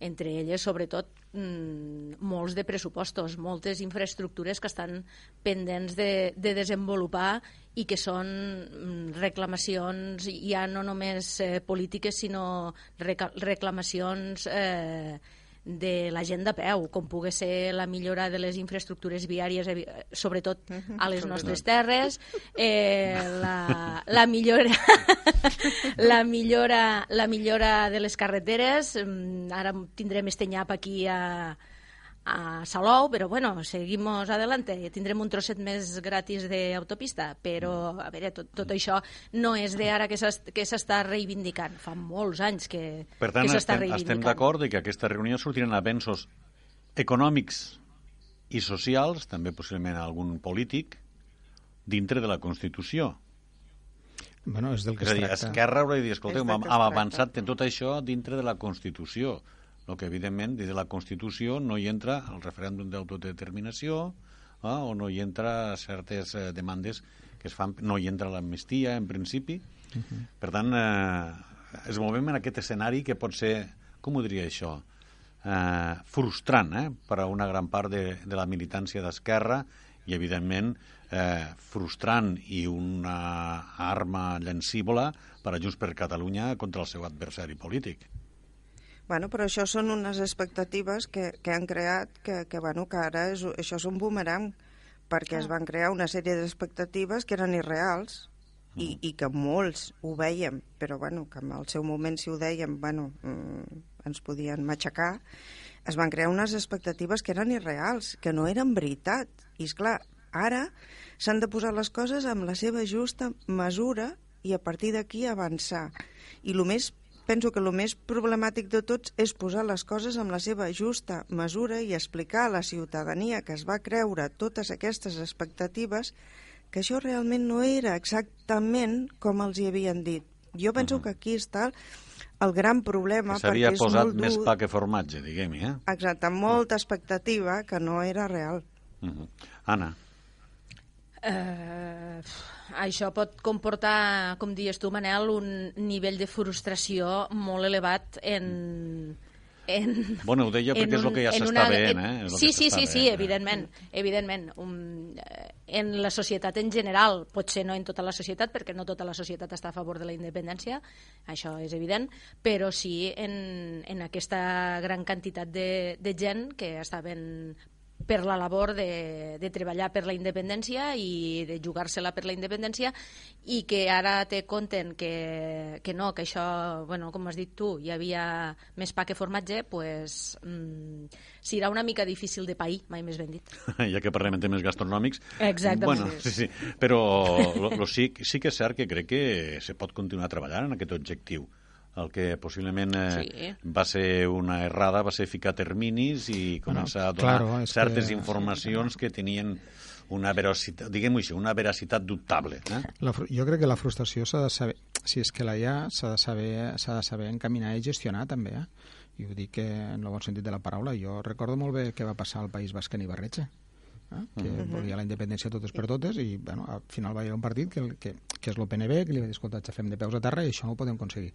Entre elles, sobretot, mm, molts de pressupostos, moltes infraestructures que estan pendents de, de desenvolupar i que són mm, reclamacions ja no només eh, polítiques, sinó reclamacions eh, de la gent de peu, com pugui ser la millora de les infraestructures viàries, sobretot a les nostres terres, eh, la, la millora la millora la millora de les carreteres, mm, ara tindrem este nyap aquí a, a Salou, però bueno, seguimos adelante, tindrem un trosset més gratis d'autopista, però a veure, tot, tot això no és d'ara que s'es- que s'està reivindicant, fa molts anys que, Per tant, que s'està estem, reivindicant. estem d'acord que aquesta reunió sortiran avenços econòmics i socials, també possiblement algun polític, dintre de la Constitució. Bueno, és del que És es dir, tracta. Esquerra haurà de dir, escolteu, hem, avançat en tot això dintre de la Constitució. El que, evidentment, dins de la Constitució no hi entra el referèndum d'autodeterminació eh, o no hi entra certes eh, demandes que es fan, no hi entra l'amnistia, en principi. Per tant, eh, es movem en aquest escenari que pot ser, com ho diria això, eh, frustrant eh, per a una gran part de, de la militància d'Esquerra i, evidentment, eh, frustrant i una arma llancívola per a Junts per Catalunya contra el seu adversari polític. Bueno, però això són unes expectatives que, que han creat que, que, bueno, que ara és, això és un boomerang perquè es van crear una sèrie d'expectatives que eren irreals i, i que molts ho veiem, però bueno, que en el seu moment si ho dèiem, bueno, mm, ens podien matxacar, es van crear unes expectatives que eren irreals, que no eren veritat. I és clar, ara s'han de posar les coses amb la seva justa mesura i a partir d'aquí avançar. I el més penso que el més problemàtic de tots és posar les coses amb la seva justa mesura i explicar a la ciutadania que es va creure totes aquestes expectatives que això realment no era exactament com els hi havien dit. Jo penso que aquí està el gran problema Que S'havia perquè és posat molt més dur, pa que formatge, diguem-hi, eh? exacte, molta expectativa que no era real. Uh -huh. Anna, Eh, això pot comportar, com dius tu, Manel, un nivell de frustració molt elevat en, en... Bueno, ho deia perquè és el que ja s'està veient, eh? És Sí, sí, sí, sí, eh? evidentment, evidentment. Um, en la societat en general, potser no en tota la societat, perquè no tota la societat està a favor de la independència, això és evident, però sí en, en aquesta gran quantitat de, de gent que està ben per la labor de, de treballar per la independència i de jugar-se-la per la independència i que ara te conten que, que no, que això, bueno, com has dit tu, hi havia més pa que formatge, pues, mm, serà una mica difícil de pair, mai més ben dit. ja que parlem en temes gastronòmics. Exactament. Bueno, sí, sí. Però lo, lo sí, sí que és cert que crec que se pot continuar treballant en aquest objectiu. El que possiblement eh, Sí. va ser una errada va ser ficar terminis i començar a donar claro, certes que- informacions que tenien una veracitat, diguem-ho així, una veracitat dubtable. Eh? La, jo crec que la frustració s'ha de saber, si és que la hi ha, s'ha de, saber, s'ha de saber encaminar i gestionar també, eh? I ho dic en el bon sentit de la paraula. Jo recordo molt bé què va passar al País Basc en Ibarretxe, eh? que volia la independència totes per totes i bueno, al final va haver un partit que, que, que és l'OPNB, que li va dir, escolta, xafem de peus a terra i això no ho podem aconseguir.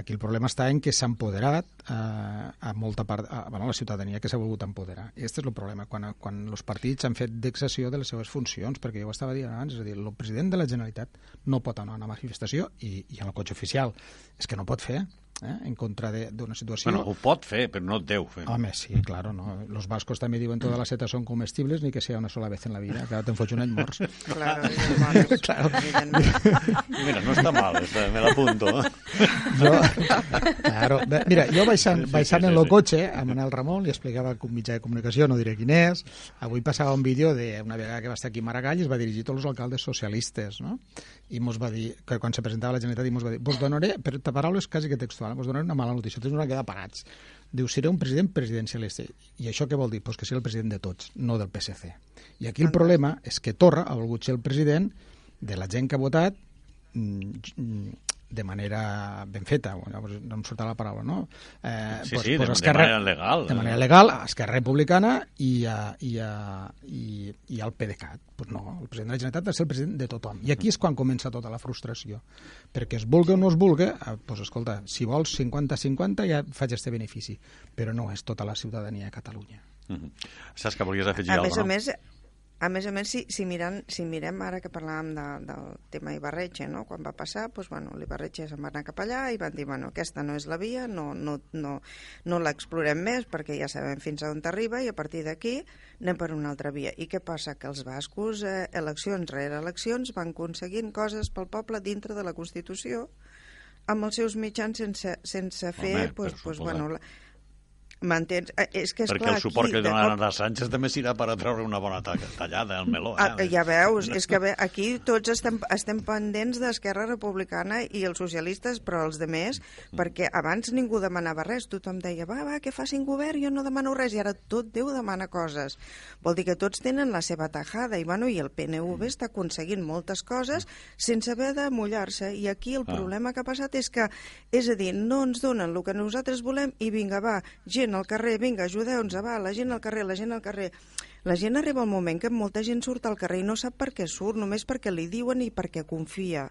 Aquí el problema està en que s'ha empoderat eh, a molta part, a, bueno, la ciutadania que s'ha volgut empoderar. I aquest és el problema, quan, quan els partits han fet d'excessió de les seves funcions, perquè jo ho estava dient abans, és a dir, el president de la Generalitat no pot anar a una manifestació i, i en el cotxe oficial. És que no pot fer, eh, en contra de- d'una situació... Bueno, ho pot fer, però no deu fer. Home, sí, claro, no. Los vascos també diuen todas las setas son comestibles ni que sea una sola vez en la vida, que ara te'n fots un any morts. Claro, Claro. Mira, no està mal, està, me l'apunto. Jo, claro, mira, jo baixant, Sí, sí, baixant sí, en sí. el cotxe amb Manel Ramon li explicava que un mitjà de comunicació, no diré quin és, avui passava un vídeo d'una vegada que va estar aquí a Maragall i es va dirigir a tots els alcaldes socialistes, no? I mos va dir, que quan se presentava la Generalitat, i mos va dir, vos donaré, per paraules quasi que textual, vos donaré una mala notícia, tots ens van quedar parats. Diu, seré un president presidencialista. I això què vol dir? Pues que seré el president de tots, no del PSC. I aquí el problema és que Torra ha volgut ser el president de la gent que ha votat mm, mm, de manera ben feta, bueno, llavors no em surta la paraula, no? Eh, Sí, sí, de- de manera legal. De manera legal, a Esquerra Republicana i, a, i, a, i, i al PDeCAT. Pues no, el president de la Generalitat ha de ser el president de tothom. I aquí és quan comença tota la frustració. Perquè es vulgui o no es vulgui, eh, pues escolta, si vols 50-50 ja faig este benefici. Però no és tota la ciutadania de Catalunya. Mhm. Saps que volies afegir A alguna més a no? més, a més a més, si, si, mirant, si mirem ara que parlàvem de, del tema Ibarretxe, no? quan va passar, doncs, bueno, l'Ibarretxe se'n va anar cap allà i van dir, bueno, aquesta no és la via, no, no, no, no l'explorem més perquè ja sabem fins a on arriba i a partir d'aquí anem per una altra via. I què passa? Que els bascos, eh, eleccions rere eleccions, van aconseguint coses pel poble dintre de la Constitució amb els seus mitjans sense, sense fer... Home, pues, pues, bueno, la, M'entens? Eh, És que, és Perquè clar, el suport aquí, que de donaran cop- a Sánchez també serà per a treure una bona ta- tallada al meló. Ah, Eh? ja veus, és que bé, aquí tots estem, estem pendents d'Esquerra Republicana i els socialistes, però els de més, perquè abans ningú demanava res, tothom deia, va, va, que facin govern, jo no demano res, i ara tot Déu demana coses. Vol dir que tots tenen la seva tajada, i, bueno, i el PNV està aconseguint moltes coses sense haver de mullar-se, i aquí el Ah. problema que ha passat és que, és a dir, no ens donen el que nosaltres volem, i vinga, va, gent al carrer, vinga, ajudeu-nos, va, la gent al carrer, la gent al carrer. La gent arriba al moment que molta gent surt al carrer i no sap per què surt, només perquè li diuen i perquè confia,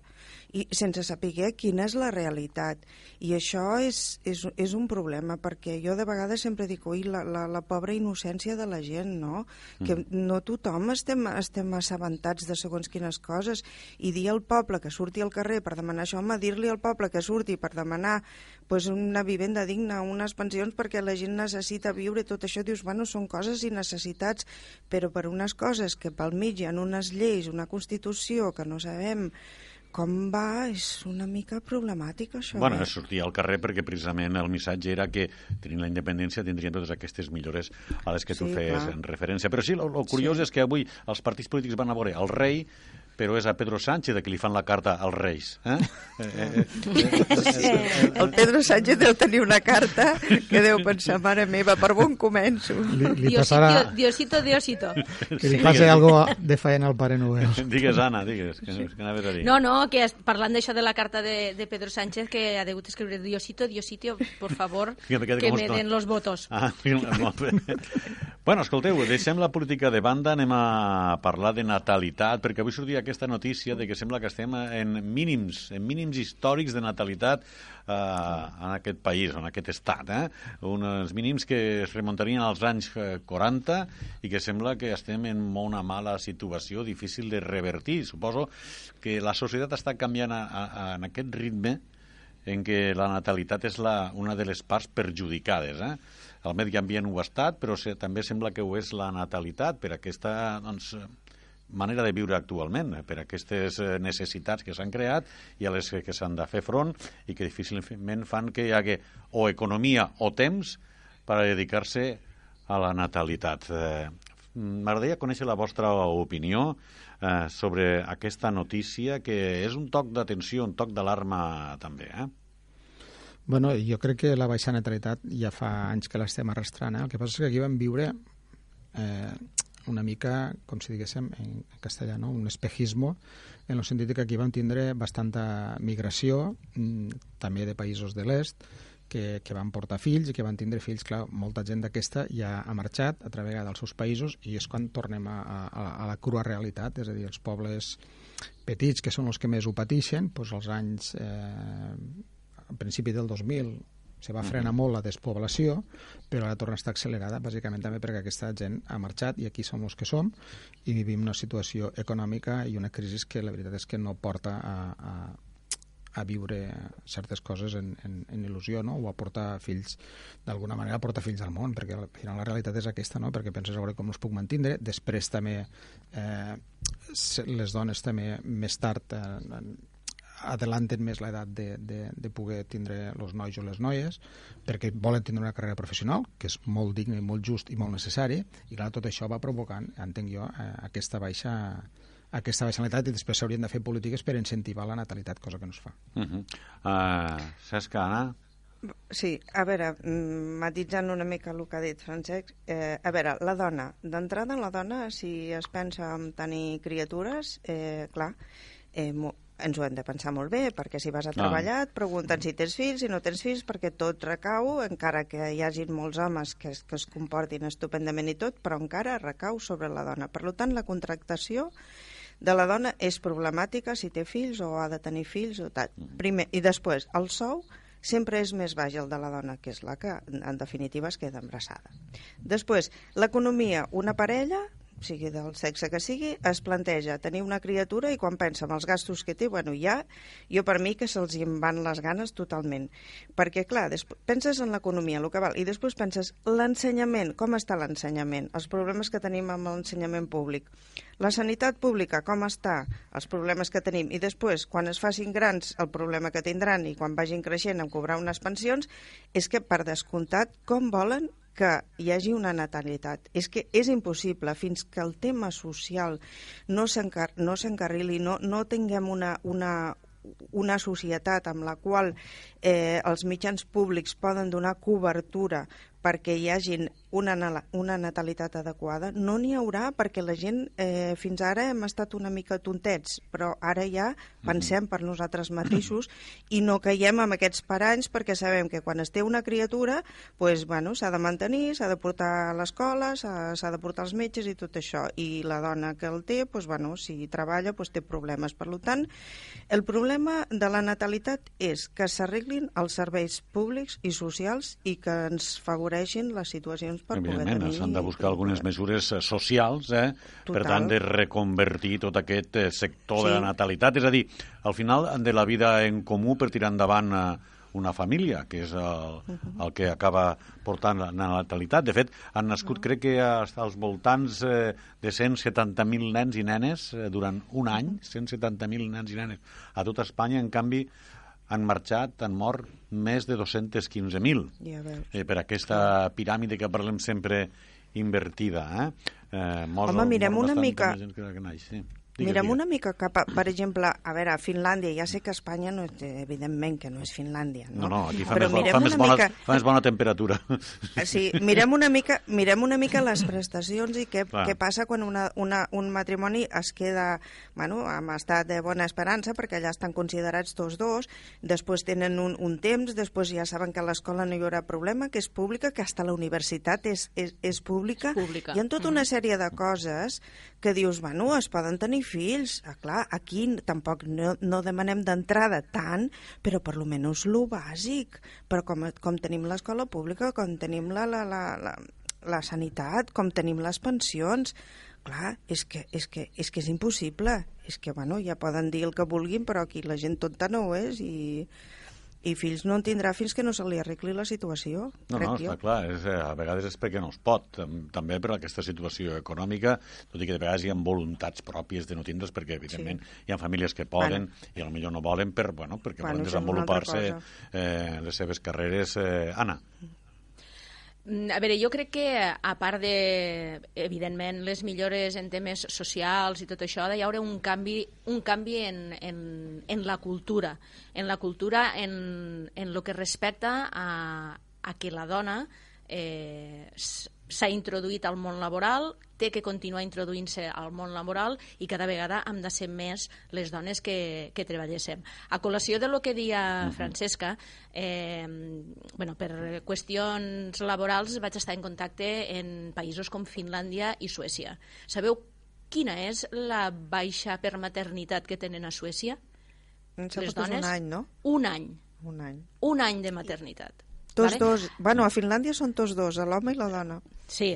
i sense saber quina és la realitat. I això és, és, és un problema, perquè jo de vegades sempre dic, ui, la, la, la pobra innocència de la gent, no? Que no tothom estem, estem assabentats de segons quines coses, i dir al poble que surti al carrer per demanar això, home, dir-li al poble que surti per demanar pues, una vivenda digna, unes pensions perquè la gent necessita viure, tot això, dius, bueno, són coses i necessitats, però per unes coses que pel mig hi ha unes lleis, una Constitució que no sabem com va, és una mica problemàtic això. Bueno, eh? és sortir al carrer perquè precisament el missatge era que tenint la independència tindrien totes aquestes millores a les que tu Sí, feies clar. en referència. Però sí, el curiós sí. és que avui els partits polítics van a veure el rei però és a Pedro Sánchez a qui li fan la carta als reis. Eh? eh, eh, eh, El Pedro Sánchez deu tenir una carta que deu pensar, mare meva, per on començo? Li, li Diosito, passarà Diosito, Diosito. que li passi algo de faena al pare Noel. digues, Anna, digues, que, que anaves a dir. No, no, que es- parlant d'això de la carta de, de Pedro Sánchez, que ha degut escriure Diosito, Diosito, por favor, Que que com me estoy. den los votos. Ah, molt bé. Bueno, escolteu, deixem la política de banda, anem a parlar de natalitat, perquè avui sortia aquest aquesta notícia de que sembla que estem en mínims, en mínims històrics de natalitat eh, en aquest país, en aquest estat. Eh? Uns mínims que es remuntarien als anys 40 eh, i que sembla que estem en una mala situació difícil de revertir. Suposo que la societat està canviant a, a, a, en aquest ritme en què la natalitat és la, una de les parts perjudicades. Eh? El medi ambient ho ha estat, però se, també sembla que ho és la natalitat per aquesta doncs, manera de viure actualment, per aquestes eh, necessitats que s'han creat i a les que s'han de fer front i que difícilment fan que hi hagi o economia o temps per dedicar-se a la natalitat. Eh, M'agradaria conèixer la vostra opinió eh, sobre aquesta notícia, que és un toc d'atenció, un toc d'alarma també. Eh? Bueno, jo crec que la baixa natalitat ja fa anys que l'estem arrastrant. Eh? El que passa és que aquí vam viure eh, una mica, com si diguéssim en castellà, no? un espejismo, en el sentit que aquí vam tindre bastanta migració, mm, també de països de l'est, que, que van portar fills i que van tindre fills. Clar, molta gent d'aquesta ja ha marxat a través dels seus països i és quan tornem a, a, a la crua realitat, és a dir, els pobles petits, que són els que més ho pateixen, doncs els anys eh, a principi del 2000 se va frenar molt la despoblació, però ara torna a estar accelerada, bàsicament també perquè aquesta gent ha marxat i aquí som els que som i vivim una situació econòmica i una crisi que la veritat és que no porta a, a, a viure certes coses en, en, en il·lusió, no? o a portar fills, d'alguna manera a portar fills al món, perquè al final la realitat és aquesta, no? perquè penses a veure com els puc mantindre, després també eh, les dones també més tard eh, adelanten més l'edat de, de, de poder tindre els nois o les noies perquè volen tindre una carrera professional que és molt digne, molt just i molt necessari i clar, tot això va provocant, entenc jo, eh, aquesta baixa aquesta baixa natalitat i després s'haurien de fer polítiques per incentivar la natalitat, cosa que no es fa. Uh -huh. uh, Cesc, Anna? Sí, a veure, mm, matitzant una mica el que ha dit Francesc, eh, a veure, la dona, d'entrada la dona, si es pensa en tenir criatures, eh, clar, eh, ens ho hem de pensar molt bé, perquè si vas a treballar et pregunten si tens fills, si no tens fills, perquè tot recau, encara que hi hagin molts homes que, es, que es comportin estupendament i tot, però encara recau sobre la dona. Per tant, la contractació de la dona és problemàtica si té fills o ha de tenir fills o tal. Mm. Primer, I després, el sou sempre és més baix el de la dona, que és la que, en definitiva, es queda embarassada. Després, l'economia, una parella sigui del sexe que sigui, es planteja tenir una criatura i quan pensa en els gastos que té, bueno, ja, jo per mi que se'ls hi van les ganes totalment. Perquè, clar, penses en l'economia, el que val, i després penses l'ensenyament, com està l'ensenyament, els problemes que tenim amb l'ensenyament públic, la sanitat pública, com està, els problemes que tenim, i després, quan es facin grans, el problema que tindran i quan vagin creixent en cobrar unes pensions, és que, per descomptat, com volen que hi hagi una natalitat. És que és impossible, fins que el tema social no s'encarrili, no, no tinguem una, una, una societat amb la qual eh, els mitjans públics poden donar cobertura perquè hi hagin una, una natalitat adequada, no n'hi haurà perquè la gent eh, fins ara hem estat una mica tontets, però ara ja pensem per nosaltres mateixos i no caiem en aquests paranys perquè sabem que quan es té una criatura pues, bueno, s'ha de mantenir, s'ha de portar a l'escola, s'ha de portar als metges i tot això. I la dona que el té, pues, bueno, si treballa, pues, té problemes. Per tant, el problema de la natalitat és que s'arreglin els serveis públics i socials i que ens favoreixin les situacions per poder tenir... s'han de buscar algunes mesures eh, socials, eh? per tant, de reconvertir tot aquest eh, sector sí. de la natalitat. És a dir, al final, de la vida en comú per tirar endavant eh, una família, que és el, el que acaba portant la natalitat. De fet, han nascut, crec que als voltants eh, de 170.000 nens i nenes eh, durant un any, 170.000 nens i nenes a tot Espanya. En canvi, han marxat, han mort més de 215.000 ja eh, per aquesta piràmide que parlem sempre invertida. Eh? Eh, Home, mirem una mica... Que naix, sí. Digues, Mirem una mica cap a, per exemple, a veure, a Finlàndia, ja sé que Espanya no és, evidentment que no és Finlàndia, no? No, no, aquí fa, Però més, fa, més bona, mica... fa més bona temperatura. Ah, sí, mirem una mica, mirem una mica les prestacions i què, què passa quan una, una, un matrimoni es queda bueno, amb estat de bona esperança, perquè allà estan considerats tots dos, després tenen un, un temps, després ja saben que a l'escola no hi haurà problema, que és pública, que hasta la universitat és, és, és pública. És pública. Hi ha tota una sèrie de coses que dius, bueno, es poden tenir fills. Ah, clar, aquí tampoc no, no demanem d'entrada tant, però per lo menys lo bàsic. Però com, com tenim l'escola pública, com tenim la, la, la, la, la sanitat, com tenim les pensions, clar, és que, és que, és que és impossible. És que, bueno, ja poden dir el que vulguin, però aquí la gent tonta no ho és i, i fills no en tindrà fins que no se li arregli la situació, No, no, jo. està clar, és, eh, a vegades és perquè no es pot, tam- també per aquesta situació econòmica, tot i que de vegades hi ha voluntats pròpies de no tindre's, perquè evidentment hi ha famílies que poden i potser no volen per, bueno, perquè Bueno, volen desenvolupar-se eh, les seves carreres. Eh, Anna, Mm, A veure, jo crec que, a part de, evidentment, les millores en temes socials i tot això, ha d'hi haure un canvi, un canvi en, en, en la cultura, en la cultura en, en lo que respecta a, a que la dona eh, s'ha introduït al món laboral, té que continuar introduint-se al món laboral i cada vegada hem de ser més les dones que, que treballéssim. A col·lació de lo que dia Francesca, eh, bueno, per qüestions laborals vaig estar en contacte en països com Finlàndia i Suècia. Sabeu quina és la baixa per maternitat que tenen a Suècia? Em sembla les dones? un any, no? Un any. Un any. Un any de maternitat. Tots vale? dos. Bueno, a Finlàndia són tots dos, l'home i la dona. Sí.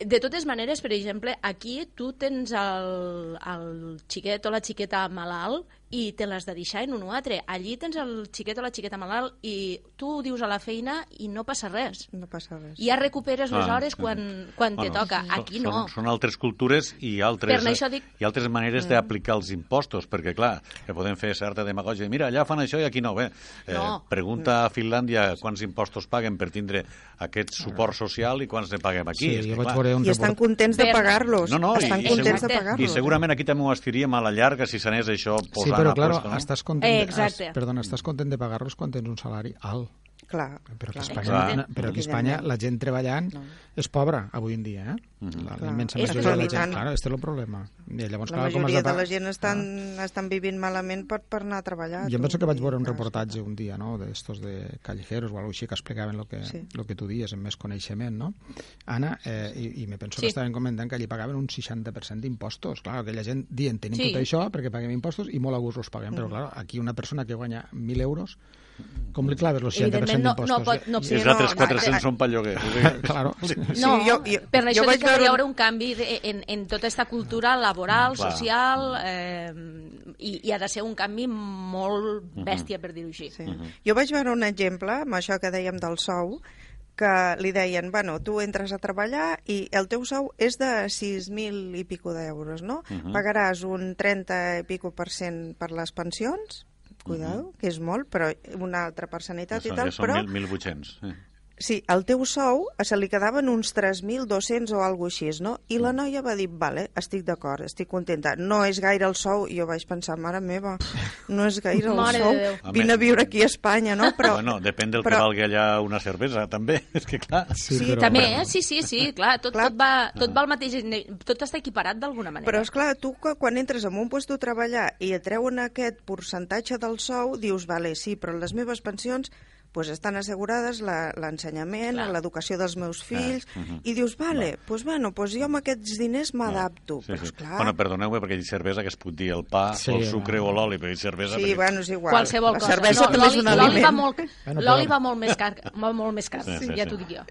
De totes maneres, per exemple, aquí tu tens el, el xiquet o la xiqueta malalt i te l'has de deixar en un o altre. Allí tens el xiquet o la xiqueta malalt i tu ho dius a la feina i no passa res. No passa res. I ja recuperes les Ah, hores sí. quan, quan te Bueno, toca. són- Aquí no. Són, són altres cultures i altres, Per això dic- i altres maneres d'aplicar els impostos, perquè, clar, que podem fer certa demagògia. Mira, allà fan això i aquí no. Bé, eh, No. pregunta a Finlàndia quants impostos paguen per tindre aquest suport social i quants ne paguem aquí. Sí, És que, clar, veure un I estan report... contents de pagar-los. No, no, i- estan i contents de segur- pagar-los. I segurament aquí també ho estiríem a la llarga si s'anés això posant Sí, però, claro, puesto, no? estàs content, Eh, exacte. es, perdona, estàs content de pagar-los quan tens un salari alt. Clar, Però que a clar. Espanya, Clar. no- però que a Espanya la gent treballant és pobra avui en dia, eh? Mhm. La, Clar. la immensa És majoria de la gent. Claro, este és el problema. I llavors, La clar, com majoria de pa- la gent estan, estan vivint malament per, per anar a treballar. Jo em penso que vaig veure un clar, reportatge un dia, no?, d'estos de callejeros o alguna així que explicaven el que, Sí. lo que tu dies amb més coneixement, no? Anna, eh, i, i me penso Sí. que estaven comentant que allí pagaven un 60% d'impostos. Clar, aquella gent dient tenim Sí. tot això perquè paguem impostos i molt a gust els paguem, però Mm. clar, aquí una persona que guanya 1.000 euros, com li claves els 60% Evidentment no- no d'impostos? pot- no I- Sí, I els no, altres no, 400 són pel lloguer. Claro. No, Sí, jo- jo- per jo això vaig dic que hi veure haurà un- canvi de, en, en tota aquesta cultura laboral, Clar. social, eh, i, i ha de ser un canvi molt bèstia, per dir-ho així. Sí. Jo vaig veure un exemple, amb això que dèiem del sou, que li deien, bueno, tu entres a treballar i el teu sou és de 6.000 i pico d'euros, no? Pagaràs un 30 i pico per cent per les pensions, cuidado, que és molt, però una altra per sanitat i tal, ja són però 1.000 1.800. Eh. Sí, el teu sou se li quedaven uns 3.200 o alguna així, no? I la noia va dir, vale, estic d'acord, estic contenta. No és gaire el sou, i jo vaig pensar, mare meva, no és gaire el Mare sou. Vine a viure aquí a Espanya, no? Però, bueno, depèn del però- que valgui allà una cervesa, també. És que, clar... Sí, Sí, però... També, eh? Sí, sí, sí, clar, tot, Clar. tot, va, tot va al mateix... Tot està equiparat d'alguna manera. Però, és clar, tu que- quan entres en un lloc de treballar i et treuen aquest percentatge del sou, dius, vale, sí, però les meves pensions pues, estan assegurades la- l'ensenyament, Clar. l'educació dels meus fills, Ah, mhm. i dius, vale, pues, bueno, pues jo amb aquests diners m'adapto. Sí, però, sí. esclar, Bueno, perdoneu-me, perquè hi ha cervesa que es pot dir el pa, Sí, o el sucre va. o l'oli, però hi ha cervesa... sí, perquè... bueno, és igual. Qualsevol la cosa. cervesa no, també és l'oli- un l'oli aliment. va molt, Bueno, l'oli però- va molt més car, va molt més car, Sí, sí, ja sí. t'ho dic jo.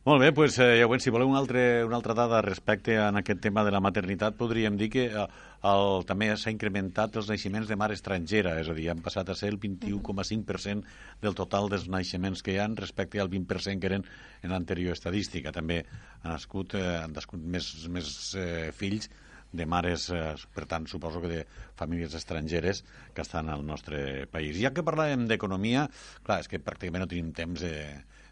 Molt bé, doncs, eh, ja veiem, si voleu una altra, una altra dada respecte a aquest tema de la maternitat, podríem dir que eh, el, també s'ha incrementat els naixements de mare estrangera, és a dir, han passat a ser el 21,5% del total dels naixements que hi han respecte al 20% que eren en l'anterior estadística. També han nascut, eh, han nascut més, més eh, fills de mares, eh, per tant, suposo que de famílies estrangeres que estan al nostre país. Ja que parlàvem d'economia, clar, és que pràcticament no tenim temps de,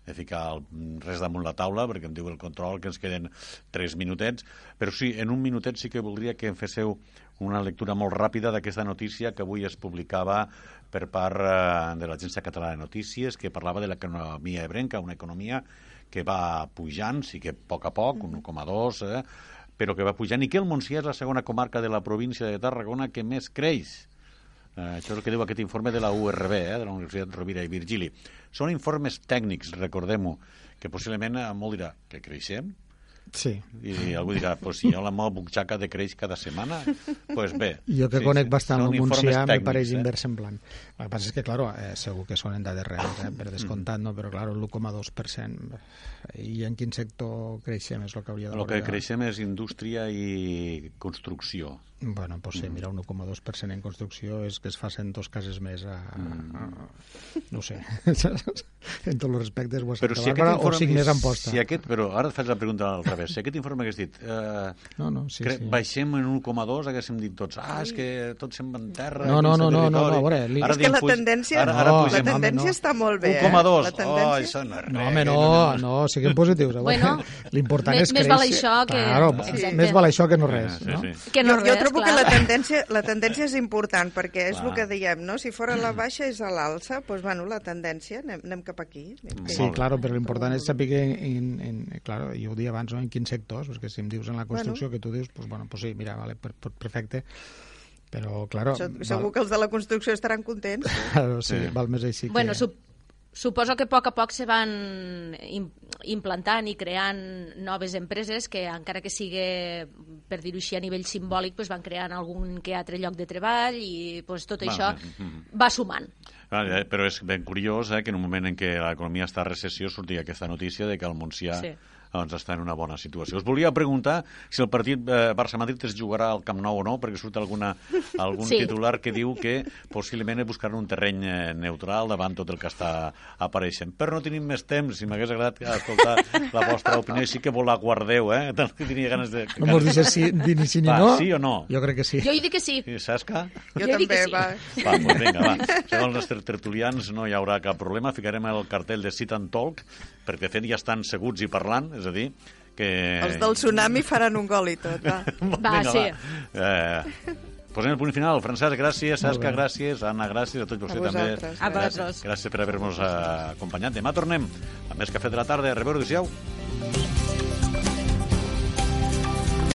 de ficar el, res damunt la taula, perquè em diu el control que ens queden tres minutets, però sí, en un minutet sí que voldria que em féssiu una lectura molt ràpida d'aquesta notícia que avui es publicava per part eh, de l'Agència Catalana de Notícies, que parlava de l'economia ebrenca, una economia que va pujant, sí que a poc a poc, 1,2, eh, però que va pujant, i que el Montsià és la segona comarca de la província de Tarragona que més creix. Eh, això és el que diu aquest informe de la URB, eh, de la Universitat Rovira i Virgili. Són informes tècnics, recordem-ho, que possiblement eh, molt dirà que creixem, Sí. I algú dirà, pues, si jo la meva butxaca decreix cada setmana, pues bé. Jo que Sí, conec sí, bastant són el Montsià, tècnics, pareix eh? inversemblant. El que passa és que, claro, eh, segur que són en dades reals, eh, per descomptat, no? però, claro, l'1,2%. I en quin sector creixem és el que hauria de El que creixem és indústria i construcció. Bueno, pues sí, mira, un 1,2% en construcció és que es facin dos cases més a... a no ho sé. en tots els respectes ho has Però si aquest Bàrbara, informe... o cinc més en posta. Si aquest, però ara et faig la pregunta al revés. Si aquest informe hagués dit... Eh, No, no, sí, cre- sí. Baixem en 1,2, haguéssim dit tots, ah, és que tot se'n va en terra... No, no, no, no, no, territori". no, a veure, li- Ara És que la tendència, Ara, ara No, pugem la home, tendència no. està molt bé. 1,2. Eh? La Oh, tendència... això no és res. No, home, que no, no, siguem positius. veure, Bueno, L'important és més créixer. val això que- Claro, Exacte. més val això que no res, Sí, no? sí. Que no jo, res, jo trobo clar. que la tendència, la tendència és important, perquè és Clar. el que diem, no? Si fora a la baixa és a l'alça, doncs, bueno, la tendència, anem, anem cap aquí. Anem Sí, bé. claro, però l'important és saber en, en, en, claro, jo ho dia abans, no? en quins sectors, perquè si em dius en la construcció que tu dius, pues, bueno, pues sí, mira, vale, per, per, perfecte, però, claro, Se- Segur que els de la construcció estaran contents. val, sí, Sí. val més així Bueno, que... sup suposo que a poc a poc se van im implantant i creant noves empreses que, encara que sigui, per dir-ho així, a nivell simbòlic, pues, van creant algun que altre lloc de treball i pues, tot Va, això va sumant. Ah, però és ben curiós eh, que en un moment en què l'economia està a recessió surti aquesta notícia de que el Montsià Sí. Doncs, està en una bona situació. Us volia preguntar si el partit eh, Barça-Madrid es jugarà al Camp Nou o no, perquè surt alguna, algun Sí. titular que diu que possiblement buscaran un terreny eh, neutral davant tot el que està apareixent. Però no tenim més temps, si m'hagués agradat escoltar la vostra opinió, i sí que vol la guardeu, eh? Tant que tenia ganes de... No mos deixes si, dir ni sí ni Va, no? sí o no? Jo crec que sí. Jo hi dic que sí. Sí, Sasca? Jo, Jo també, que sí. va. Va, doncs vinga, va. Segons els ter- tertulians no hi haurà cap problema. Ficarem el cartell de Sit and Talk, perquè de fet ja estan seguts i parlant, és a dir, que... Els del tsunami faran un gol i tot, va. Va, sí. Eh, posem el punt final. Francesc, gràcies. Sasca, gràcies. Anna, gràcies. A tots vostès també. A vosaltres. Gràcies per haver-nos acompanyat. Demà tornem a més Cafè de la tarda. A reveure, adéu